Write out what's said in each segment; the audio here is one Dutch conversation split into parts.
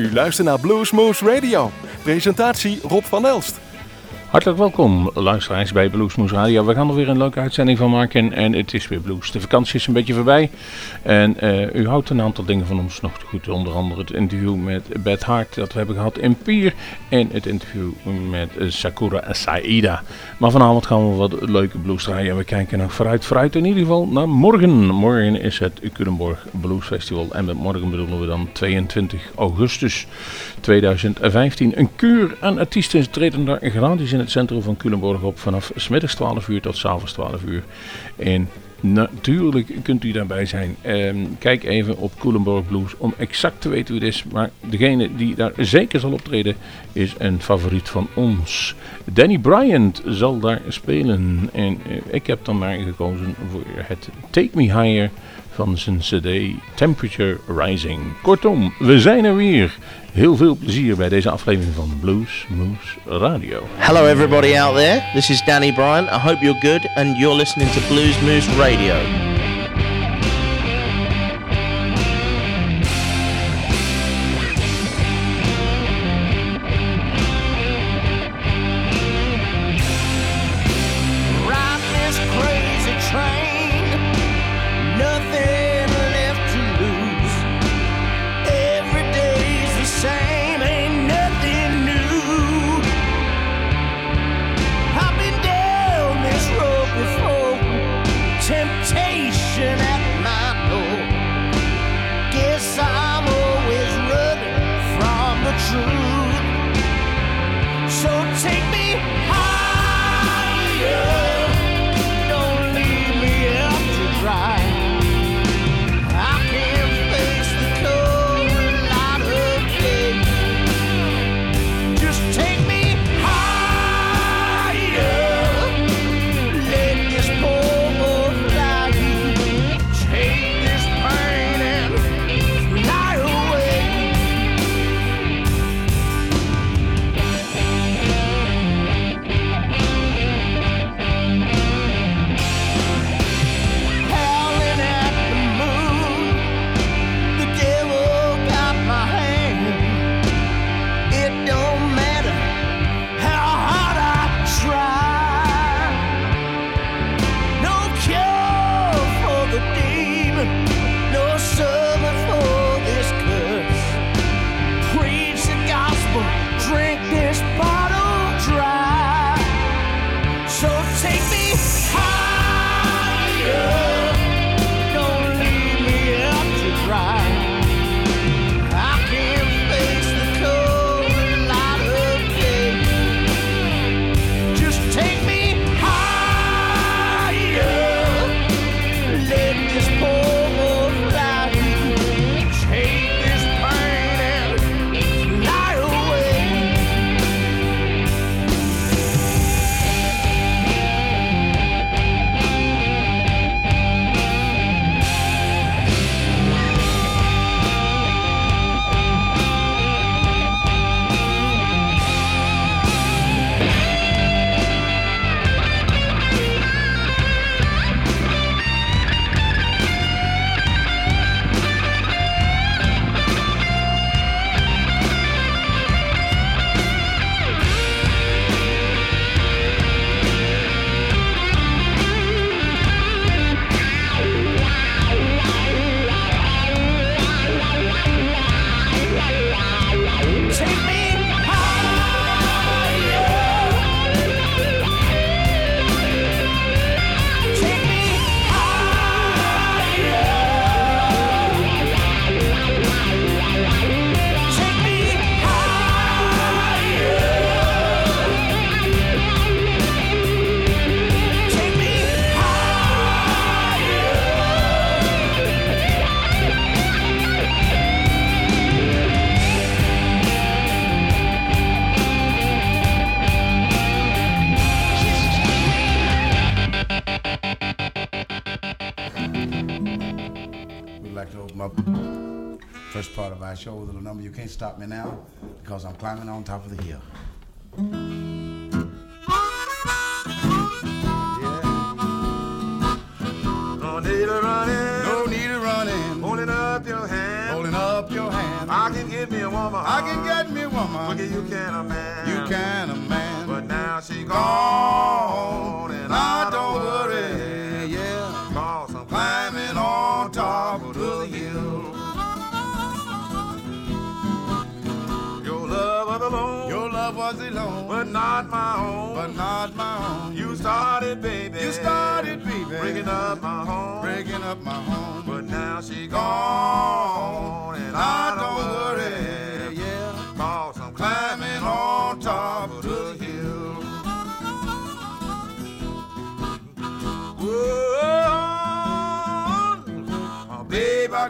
U luistert naar Bluesmoose Radio. Presentatie Rob van Elst. Hartelijk welkom, luisteraars bij Bluesmoes Radio. We gaan er weer een leuke uitzending van maken en het is weer blues. De vakantie is een beetje voorbij en uh, u houdt een aantal dingen van ons nog te goed. Onder andere het interview met Beth Hart dat we hebben gehad in Pier en het interview met Sakura Saida. Maar vanavond gaan we wat leuke blues draaien en we kijken nog vooruit, vooruit in ieder geval naar morgen. Morgen is het Culemborg Blues Festival en met morgen bedoelen we dan 22 augustus 2015. Een kuur aan artiesten treden daar gratis in het centrum van Culemborg op vanaf smiddags 12 uur tot s avonds 12 uur. En natuurlijk kunt u daarbij zijn. Ehm, kijk even op Culemborg Blues om exact te weten wie het is. Maar degene die daar zeker zal optreden is een favoriet van ons. Danny Bryant zal daar spelen. En eh, ik heb dan maar gekozen voor het Take Me Higher van zijn cd Temperature Rising. Kortom, we zijn er weer. Heel veel plezier bij deze aflevering van Blues Moose Radio. Hello everybody out there. This is Danny Bryant. I hope you're good and you're listening to Blues Moose Radio. Take me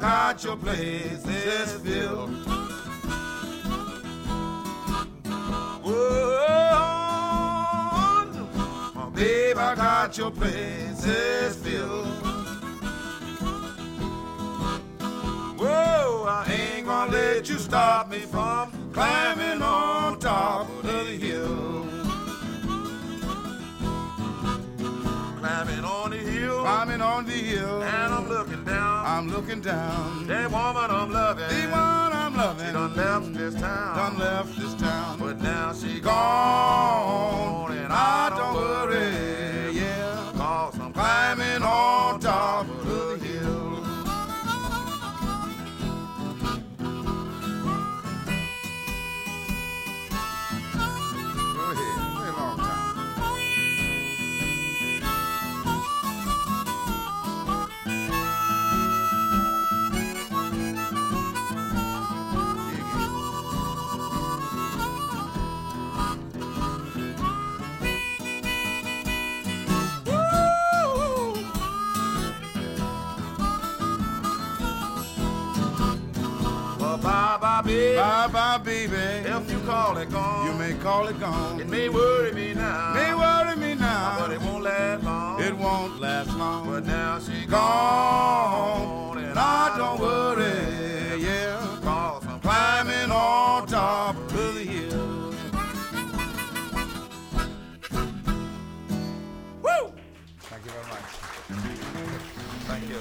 got your places filled. whoa, Oh, babe, I got your places filled. Whoa, I ain't gonna let you stop me from climbing on top of the hill. climbing on the hill, Climbing on the hill, and I'm looking down. I'm looking down. that woman I'm loving, The one I'm loving. She done left this town. done left this town. But now she gone, and and I don't worry, yeah. Cause I'm Climbing on top bye. Bye baby. If you call it gone, You may call it gone. it may worry me now. May worry me now. but it won't last long. It won't last long. But now she gone, gone, and I don't worry, yeah. Cause I'm Climbing on top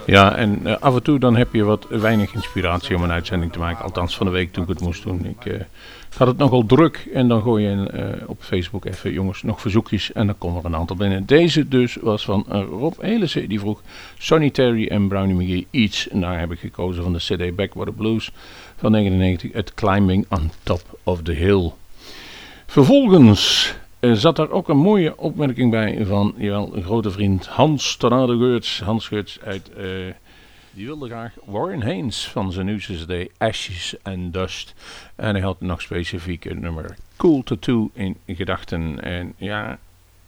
Ja, en eh, af en toe dan heb je wat weinig inspiratie om een uitzending te maken. Althans van de week toen ik het moest doen. Ik, ik had het nogal druk en dan gooi je eh, op Facebook even jongens nog verzoekjes en dan komen er een aantal binnen. Deze dus was van Rob Elissen, die vroeg Sonny en Brownie McGee Eats. En daar heb ik gekozen van de CD Backwater Blues van 99, het Climbing on Top of the Hill. Vervolgens zat daar ook een mooie opmerking bij van jawel, een grote vriend Hans Tornado Geurts. Hans Geurts uit, eh, die wilde graag Warren Haynes van zijn nieuwste Ashes and Dust. En hij had nog specifiek het nummer Cool Tattoo in gedachten. En ja,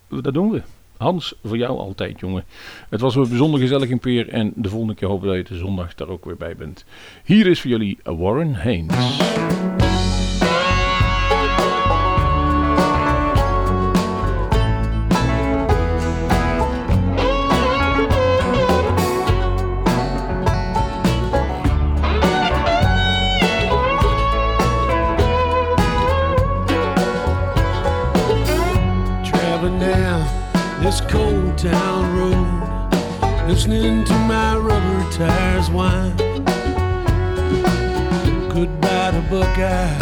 dat doen we. Hans, voor jou altijd, jongen. Het was weer bijzonder gezellig in Peer. En de volgende keer hopen dat je de zondag daar ook weer bij bent. Hier is voor jullie Warren Haynes. Listening to my rubber tires whine. Goodbye to Buckeye,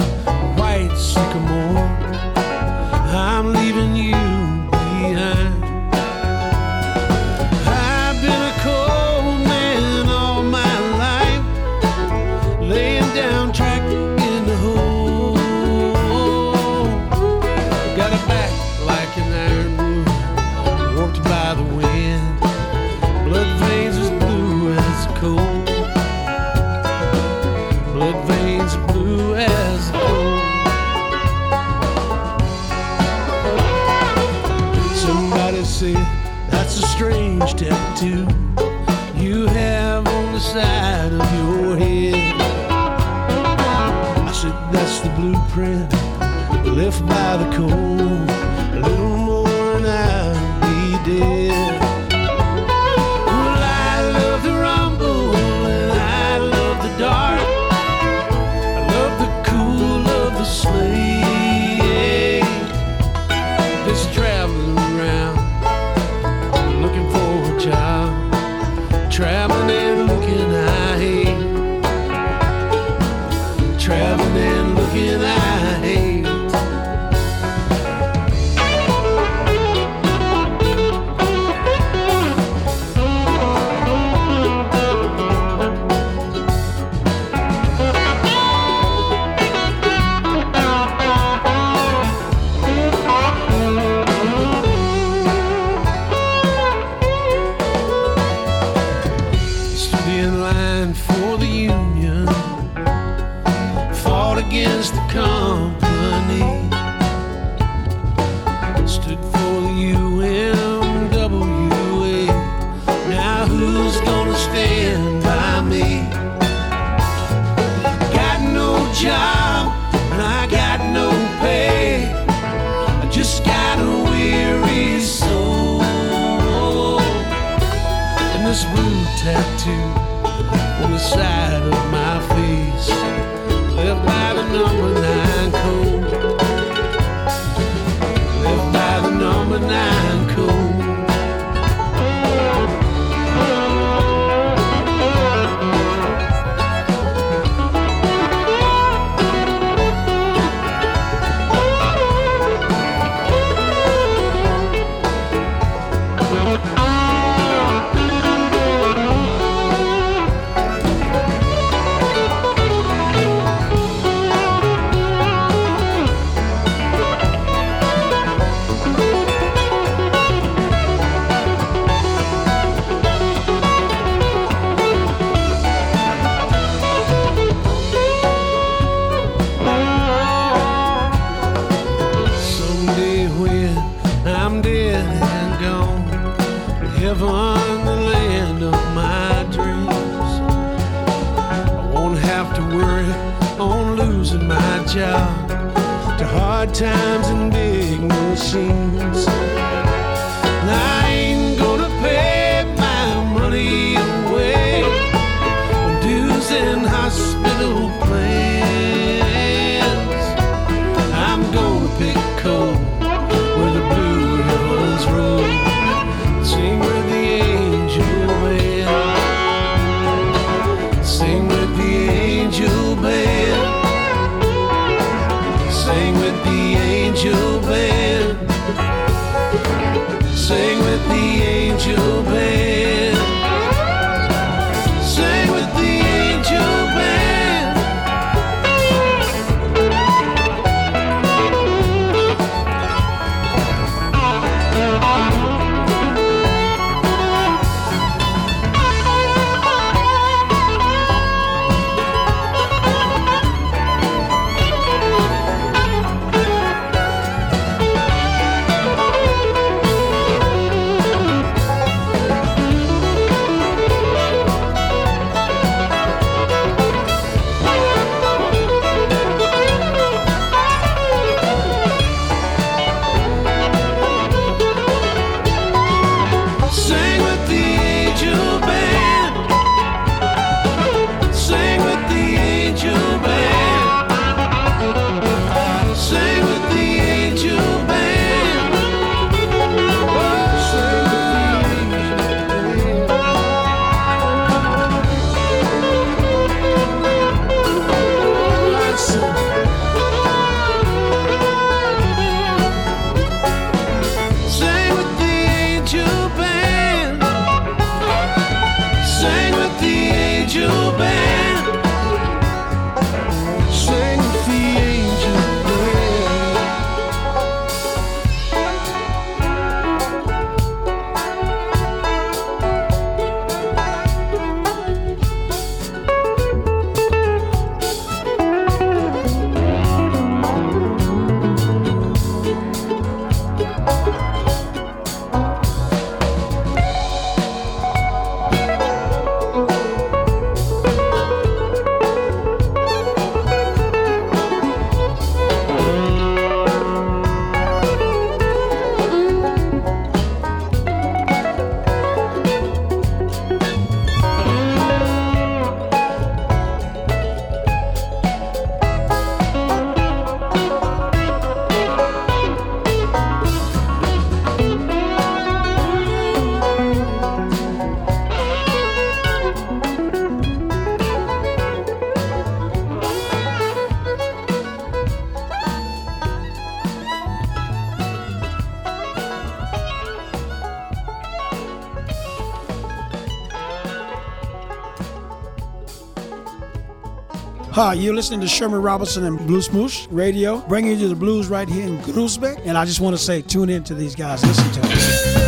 Hi, you're listening to Sherman Robinson and Blues Smoosh Radio, bringing you the blues right here in Groesbeck. And I just want to say, tune in to these guys. Listen to them.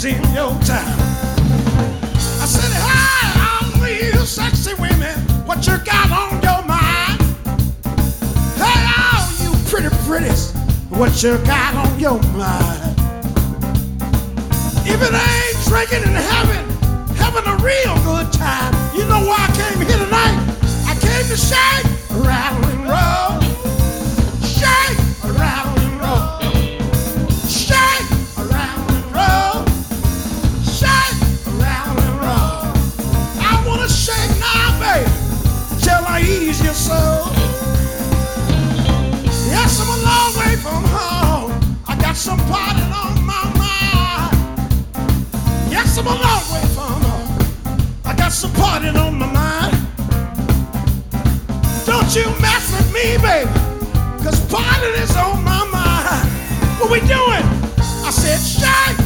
Is in your town. I said, hey, all you sexy women, what you got on your mind? Hey, all you pretty pretties, what you got on your mind? If it ain't drinking and having, having a real good time, you know why I came here tonight? I came to shake, rattle and roll. Yes, I'm a long way from. I got some on my mind. Don't you mess with me, baby, cause is on my mind. What we doing? I said, shake,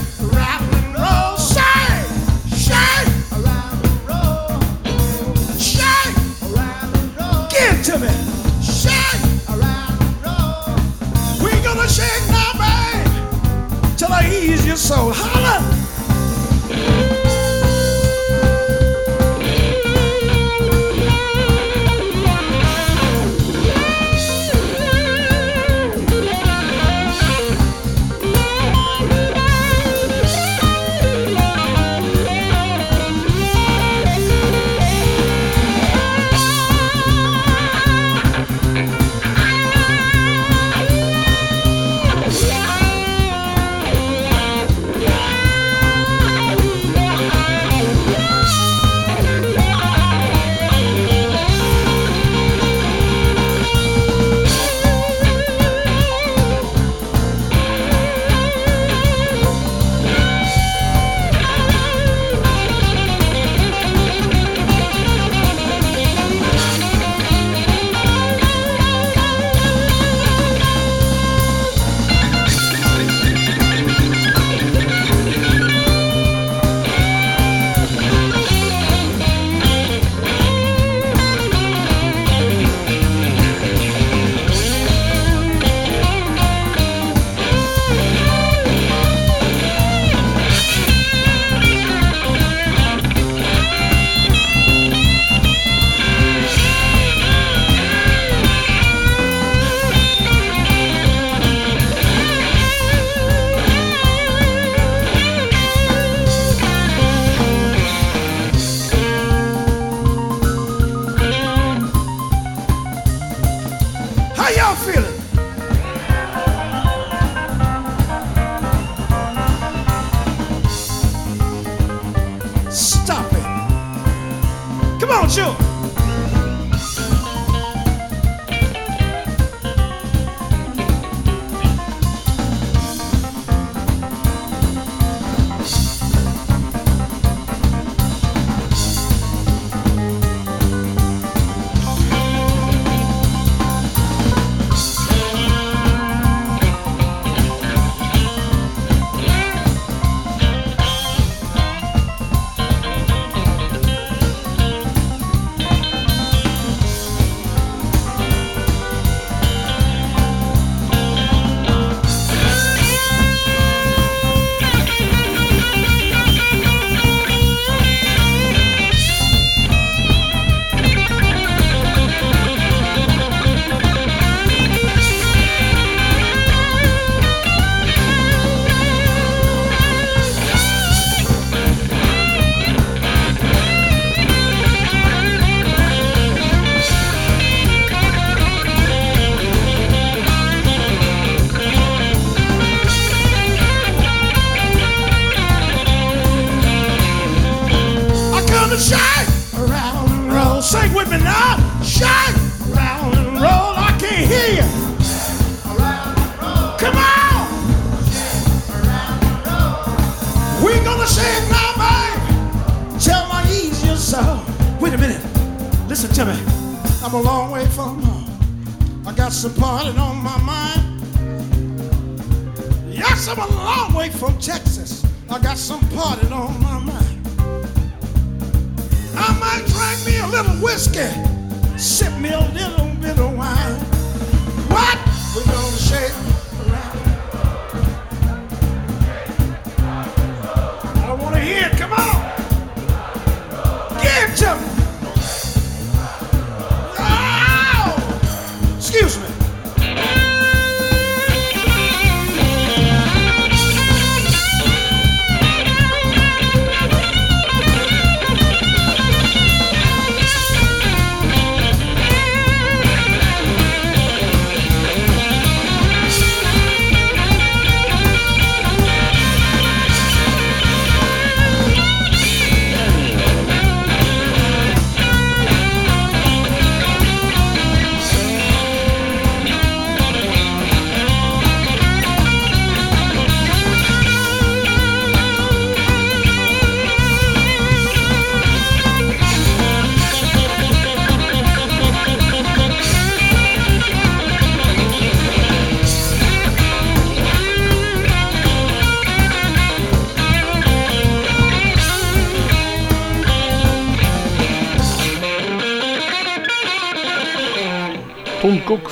please your soul. Holla!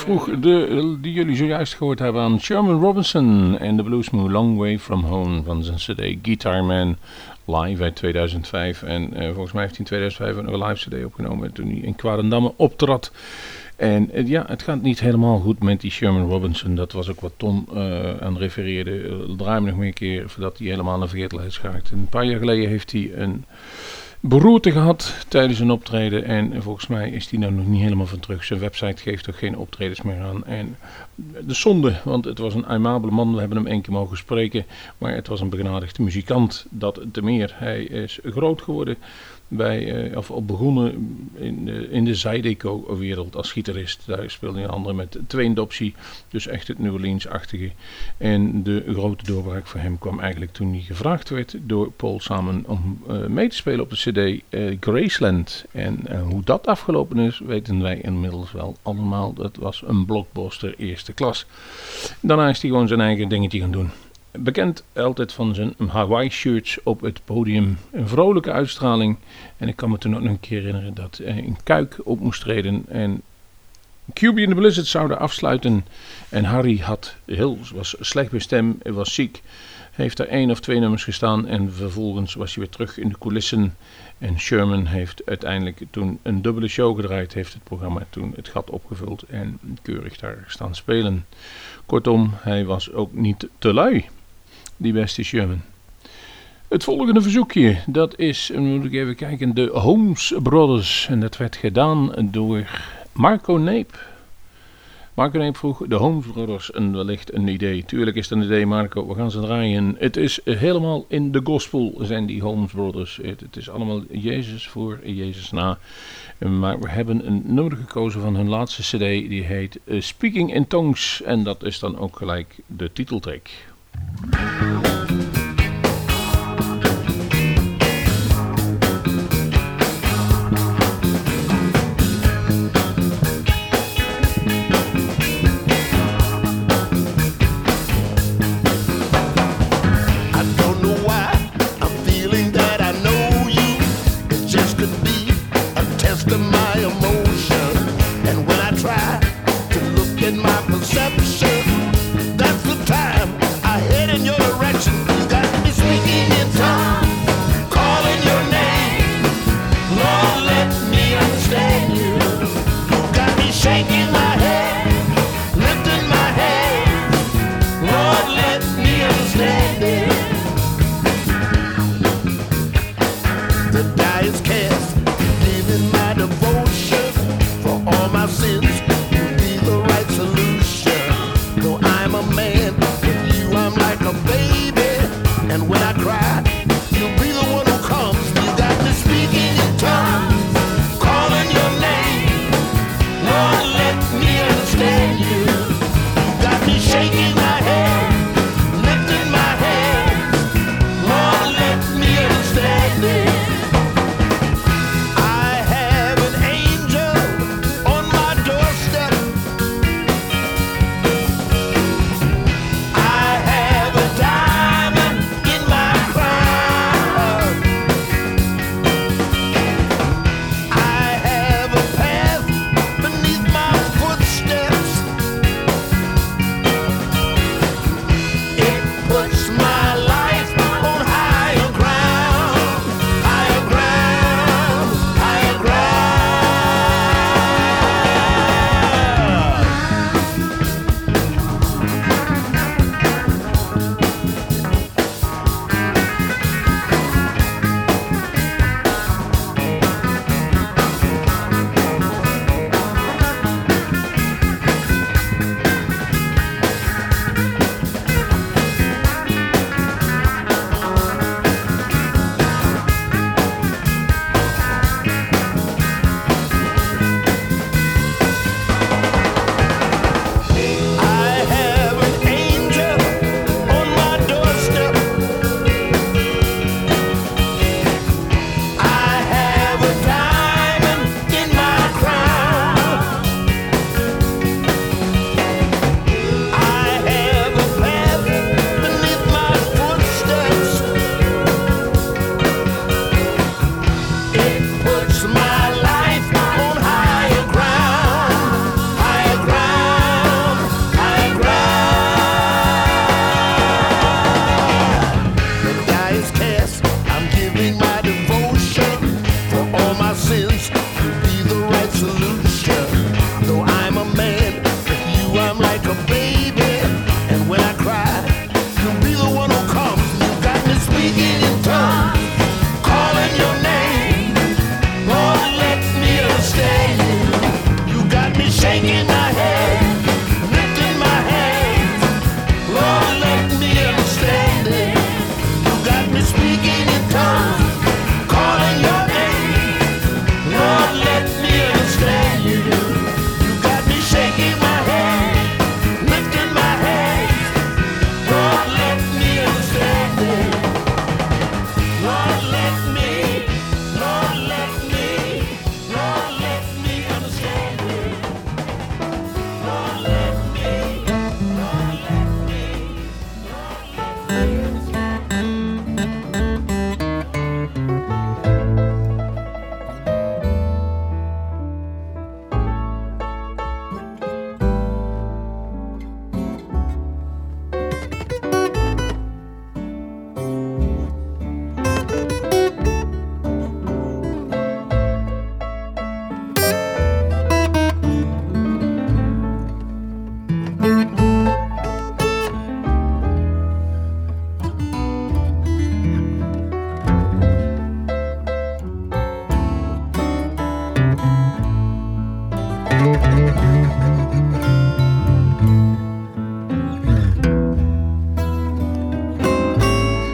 Vroeg de, die jullie zojuist gehoord hebben aan Sherman Robinson en de Bluesmoo Long Way From Home van zijn cd Guitar Man live uit 2005. En eh, volgens mij heeft hij in 2005 ook nog een live cd opgenomen toen hij in Kwadendamme optrad. En eh, ja, het gaat niet helemaal goed met die Sherman Robinson. Dat was ook wat Tom eh, aan refereerde. Draai me nog meer een keer voordat hij helemaal een vergetelheid schaakt. Een paar jaar geleden heeft hij een beroerte gehad tijdens een optreden. En volgens mij is hij nou nog niet helemaal van terug. Zijn website geeft ook geen optredens meer aan. En de zonde, want het was een aimabele man. We hebben hem één keer mogen spreken. Maar het was een begenadigde muzikant. Dat te meer. Hij is groot geworden bij, uh, of op begonnen in de, in de zijdeco-wereld als gitarist. Daar speelde hij andere met Twain Dopsy, dus echt het New Orleans-achtige. En de grote doorbraak voor hem kwam eigenlijk toen hij gevraagd werd door Paul Samen om uh, mee te spelen op de cd uh, Graceland. En hoe dat afgelopen is, weten wij inmiddels wel allemaal. Dat was een blockbuster eerste klas. Daarna is hij gewoon zijn eigen dingetje gaan doen. Bekend altijd van zijn Hawaii shirts op het podium. Een vrolijke uitstraling. En ik kan me toen ook nog een keer herinneren dat een kuik op moest treden. En QB in the Blizzard zouden afsluiten. En Harry had heel, was slecht bij stem, was ziek. Heeft er één of twee nummers gestaan. En vervolgens was hij weer terug in de coulissen. En Sherman heeft uiteindelijk toen een dubbele show gedraaid. Heeft het programma toen het gat opgevuld. En keurig daar staan spelen. Kortom, hij was ook niet te lui die beste Sherman. Het volgende verzoekje, dat is, moet ik even kijken, de Holmes Brothers. En dat werd gedaan door Marco Neep. Marco Neep vroeg de Holmes Brothers en wellicht een idee. Tuurlijk is het een idee, Marco. We gaan ze draaien. Het is helemaal in de gospel zijn die Holmes Brothers. Het, het is allemaal Jezus voor Jezus na. Maar we hebben een nummer gekozen van hun laatste cd. Die heet Speaking in Tongues. En dat is dan ook gelijk de titeltrack. Música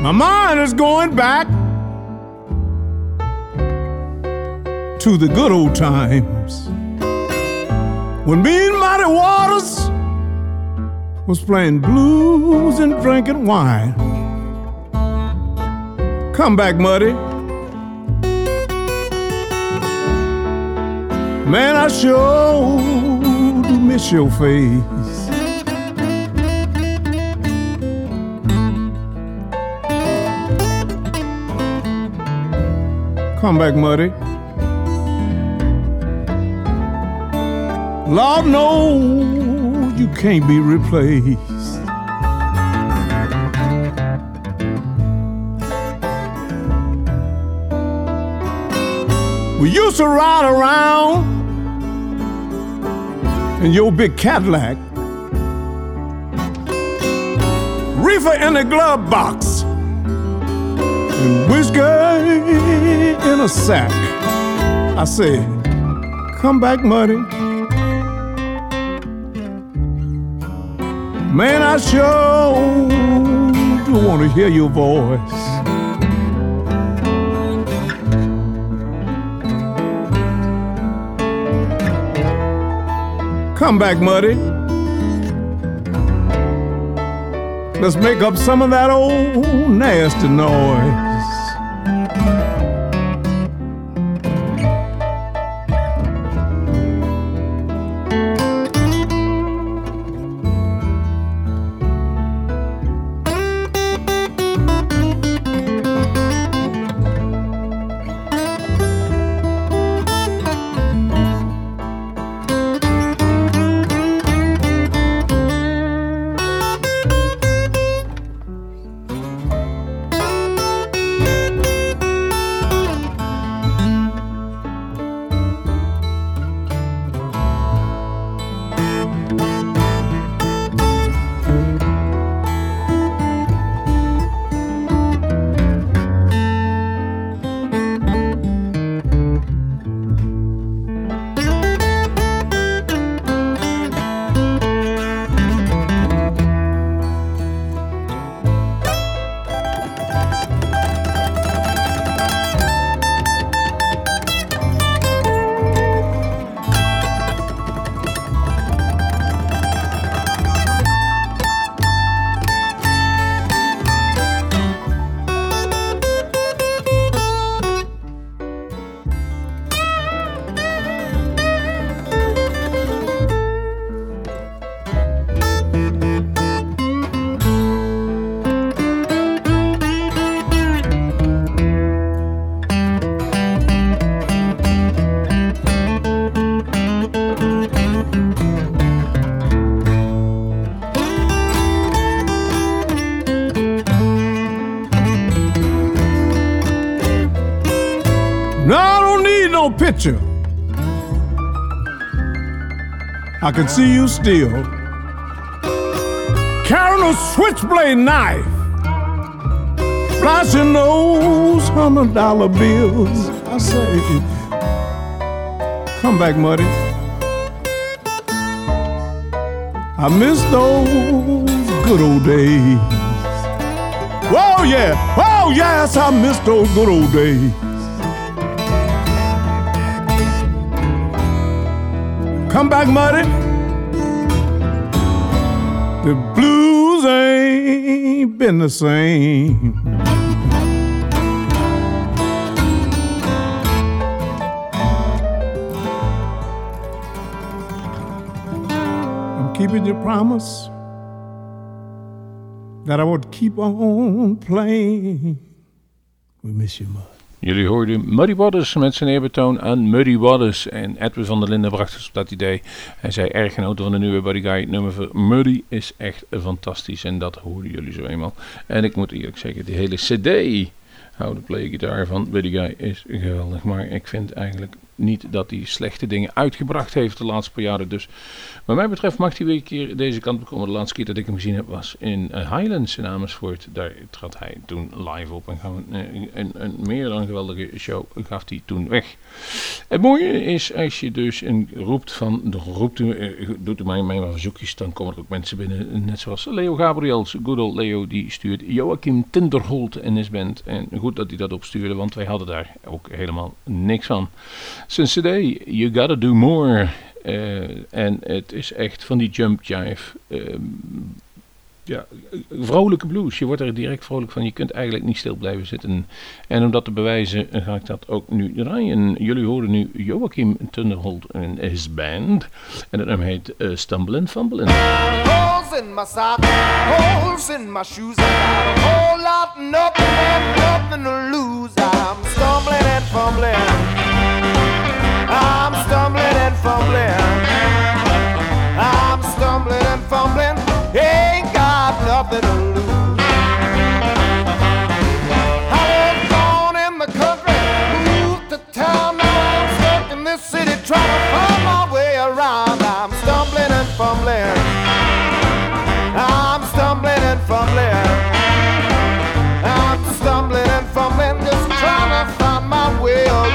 My mind is going back to the good old times when me and Mighty Waters was playing blues and drinking wine. Come back, Muddy. Man, I sure do miss your face. Come back, Muddy. Lord, no, you can't be replaced. We used to ride around in your big Cadillac, reefer in the glove box, and whiskey in a sack. I said, Come back, Muddy. Man, I sure do want to hear your voice. Come back, Muddy. Let's make up some of that old nasty noise. I can see you still carrying a switchblade knife, flashing those hundred dollar bills. I say, come back, Muddy. I miss those good old days. Whoa, yeah. Oh, yes, I miss those good old days. Come back, Muddy. The blues ain't been the same. I'm keeping your promise. that I would keep on playing. We miss you, Mud. Jullie hoorden Muddy Waters met zijn eerbetoon aan Muddy Waters. En Edwin van der Linden bracht ons op dat idee. Hij zei erg genoten van de nieuwe Buddy Guy. Nummer van Muddy is echt fantastisch. En dat hoorden jullie zo eenmaal. En ik moet eerlijk zeggen, die hele cd... To Play Guitar van Buddy Guy is geweldig. Maar ik vind eigenlijk niet dat hij slechte dingen uitgebracht heeft de laatste paar jaren. Dus wat mij betreft mag hij weer een keer deze kant komen. De laatste keer dat ik hem gezien heb was in uh, Highlands in Amersfoort. Daar trad hij toen live op en gaan een, een, een, meer dan geweldige show gaf hij toen weg. Het mooie is als je dus roept van, roept uh, doet u mij, verzoekjes, dan komen er ook mensen binnen. Net zoals Leo Gabriels, good old Leo, die stuurt Joachim Tinderholt en his band. En goed dat hij dat opstuurde, want wij hadden daar ook helemaal niks van. Zijn cd, You Gotta Do More. Uh, en het is echt van die jump jive. Uh, ja, vrolijke blues. Je wordt er direct vrolijk van. Je kunt eigenlijk niet stil blijven zitten. En om dat te bewijzen ga ik dat ook nu draaien. Jullie horen nu Joachim Tunderholt en his band. En het nummer heet uh, Stumbling Fumbling. Holes in my socks, holes in my shoes. Lot, nothing and nothing to lose. I'm stumbling and fumbling. I'm stumbling and fumbling. I'm stumbling and fumbling. Ain't got nothing to lose. I was born in the country, moved to town. Now I'm stuck in this city trying to find my way around. I'm stumbling and fumbling. I'm stumbling and fumbling. I'm stumbling and fumbling, just trying to find my way around.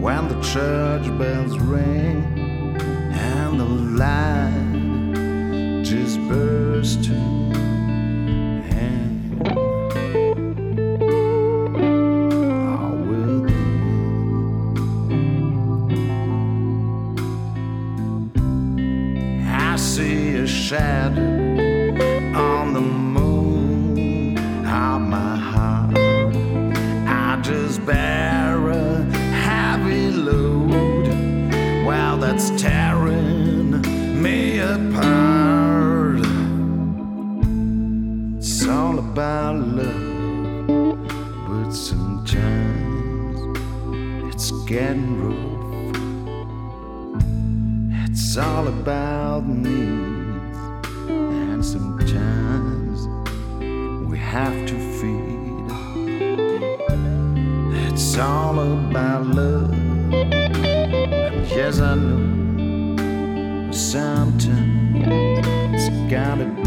when the church bells ring and the light just bursts. I will be. I see a shadow. It's all about needs, and sometimes we have to feed. It's all about love, and yes, I know sometimes it's gotta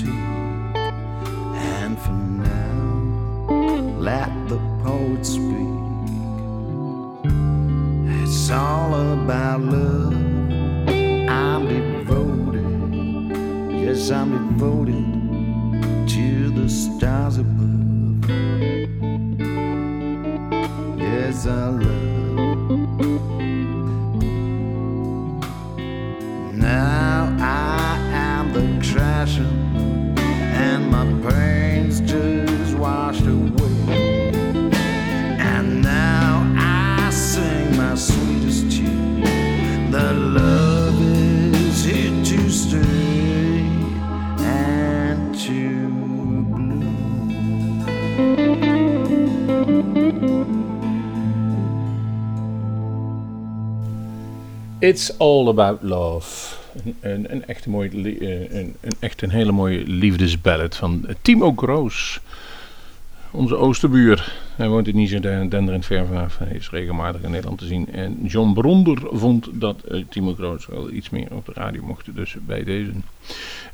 And for now, let the speak. It's all about love. I'm devoted. Yes, I'm devoted to the stars above. Yes, I love. It's All About Love. Een, een, echt, mooie, li- eh, een, een, echt een hele mooie liefdesballad van Timo Kroos. Onze oosterbuur. Hij woont in Niger, denderend ver vanaf. Hij is regelmatig in Nederland te zien. En John Bronder vond dat eh, Timo Kroos wel iets meer op de radio mocht. Dus bij deze.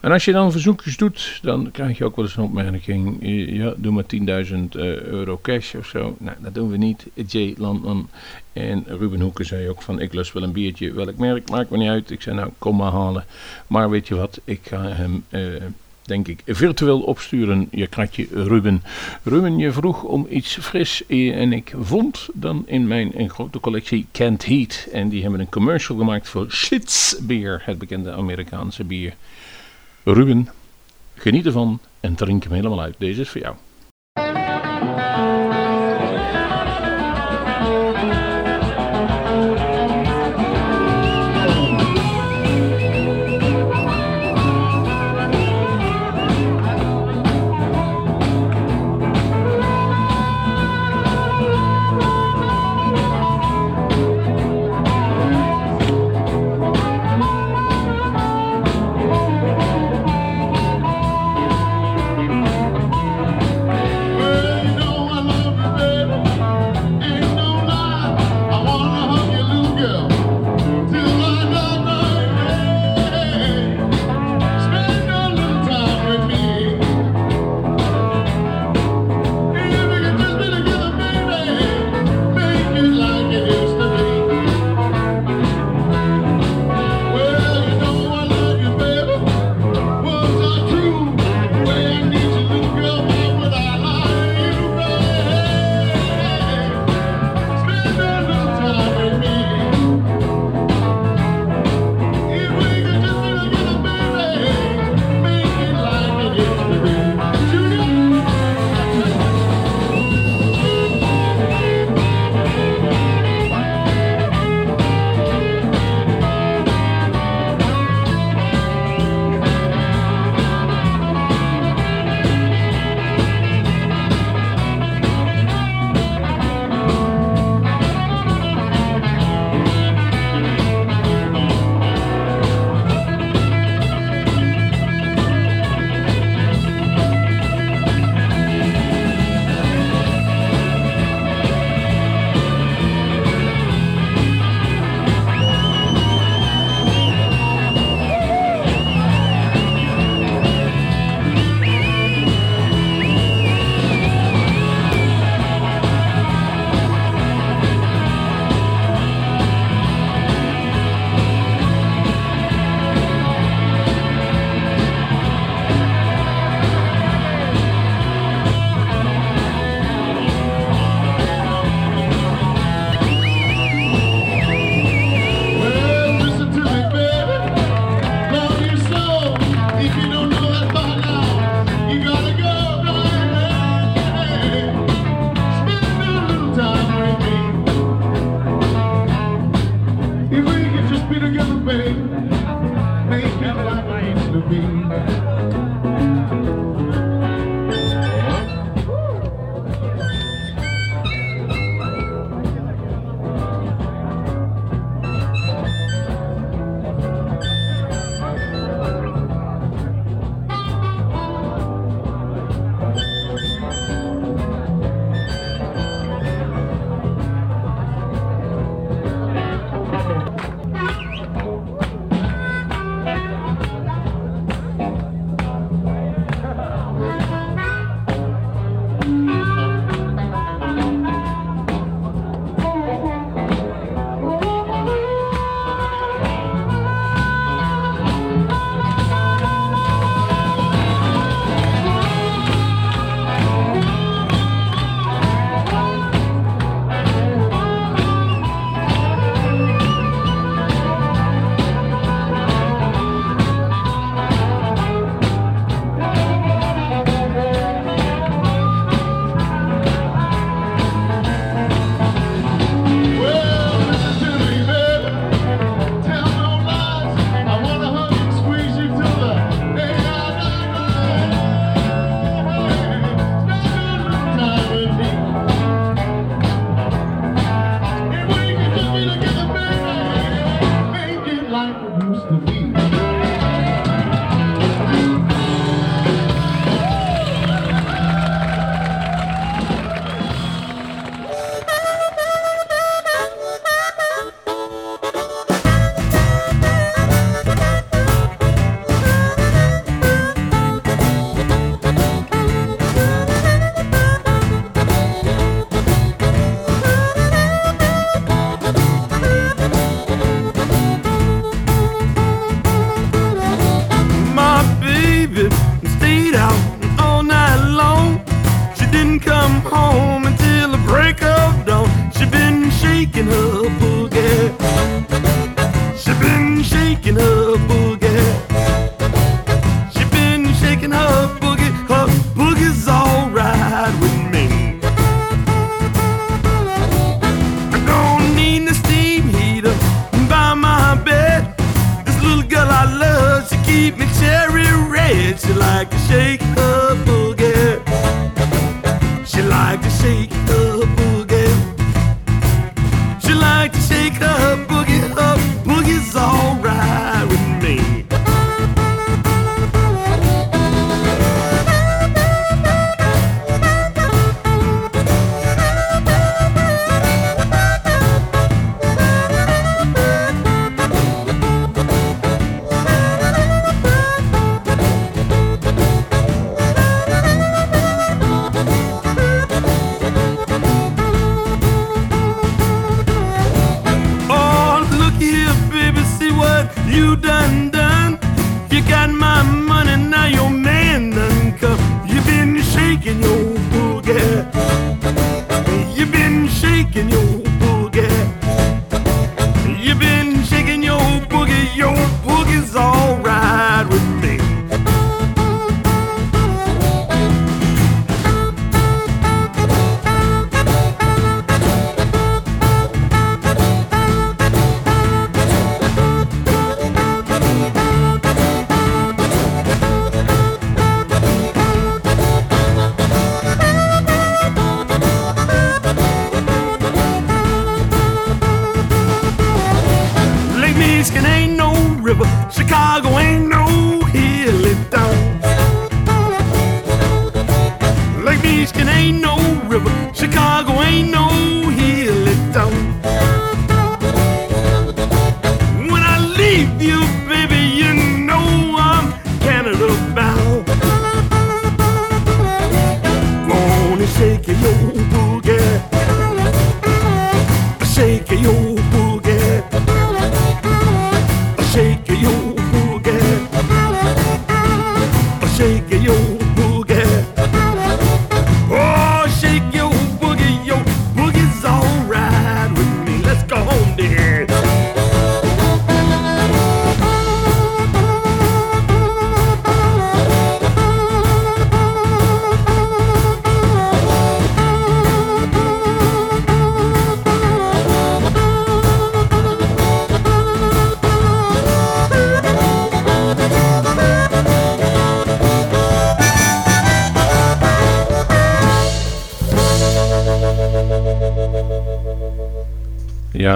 En als je dan verzoekjes doet, dan krijg je ook wel eens een opmerking. Ja, doe maar 10.000 euro cash of zo. Nou, dat doen we niet. J. Landman en Ruben Hoeken zei ook van, ik lust wel een biertje. Welk merk, maakt me niet uit. Ik zei, nou, kom maar halen. Maar weet je wat, ik ga hem denk ik, virtueel opsturen, je kratje Ruben. Ruben, je vroeg om iets fris en ik vond dan in mijn grote collectie Kent Heat. En die hebben een commercial gemaakt voor Schlitz Beer, het bekende Amerikaanse bier. Ruben, geniet ervan en drink hem helemaal uit. Deze is voor jou.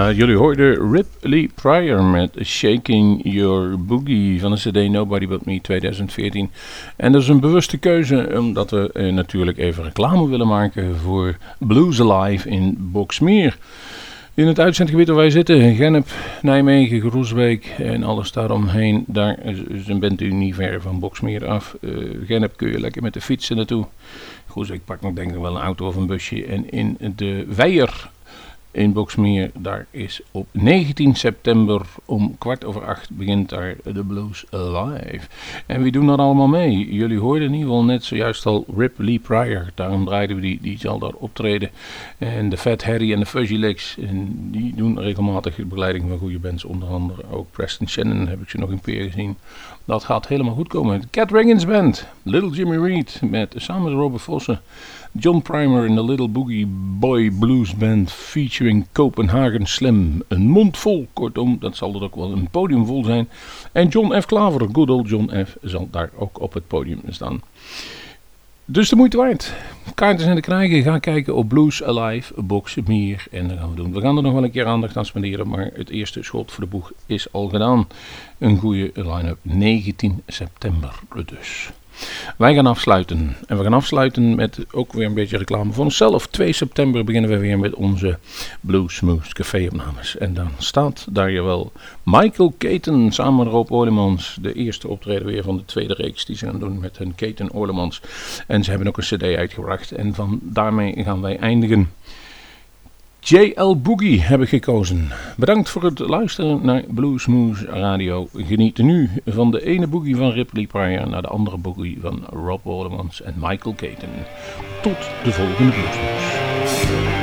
Ja, jullie hoorden Ripley Pryor met Shaking Your Boogie van de CD Nobody But Me 2014. En dat is een bewuste keuze omdat we eh, natuurlijk even reclame willen maken voor Blues Alive in Boksmeer. In het uitzendgebied waar wij zitten, Gennep, Nijmegen, Groesbeek en alles daaromheen, daar bent u niet ver van Boksmeer af. Eh Gennep kun je lekker met de fietsen naartoe. Groesbeek pakt nog denk ik wel een auto of een busje. En in de Weijer in Boksmeer. Daar is op 19 september om kwart over acht begint daar de Blues Live. En wie doen daar allemaal mee? Jullie hoorden in ieder geval net zojuist al Rip Lee Pryor. Daarom draaiden we die, die zal daar optreden. En de Fat Harry en de Fuzzy Legs. En die doen regelmatig de begeleiding van goede bands. Onder andere ook Preston Shannon heb ik ze nog een keer gezien. Dat gaat helemaal goed komen. Cat Riggins Band. Little Jimmy Reed met samen met Robert Vossen. John Primer in de Little Boogie Boy Blues Band featuring Copenhagen Slim. Een mond vol, kortom, dat zal er ook wel een podium vol zijn. En John F. Klaver, good old John F. zal daar ook op het podium staan. Dus de moeite waard. Kaarten zijn te krijgen. Ga kijken op Blues Alive, Box Meer. En dat gaan we doen. We gaan er nog wel een keer aandacht aan spenderen. Maar het eerste schot voor de boeg is al gedaan. Een goede line-up. 19 september dus. Wij gaan afsluiten. En we gaan afsluiten met ook weer een beetje reclame voor onszelf. 2 september beginnen we weer met onze Blue Smooth Café opnames. En dan staat daar jawel Michael Keten samen met Rob Oorlemans. De eerste optreden weer van de tweede reeks die ze gaan doen met hun Keten Oorlemans. En ze hebben ook een cd uitgebracht. En van daarmee gaan wij eindigen. JL Boogie heb ik gekozen. Bedankt voor het luisteren naar Bluesmoose Radio. Geniet nu van de ene boogie van Ripley Pryor naar de andere boogie van Rob Oldemans en Michael Caton. Tot de volgende Bluesmoose.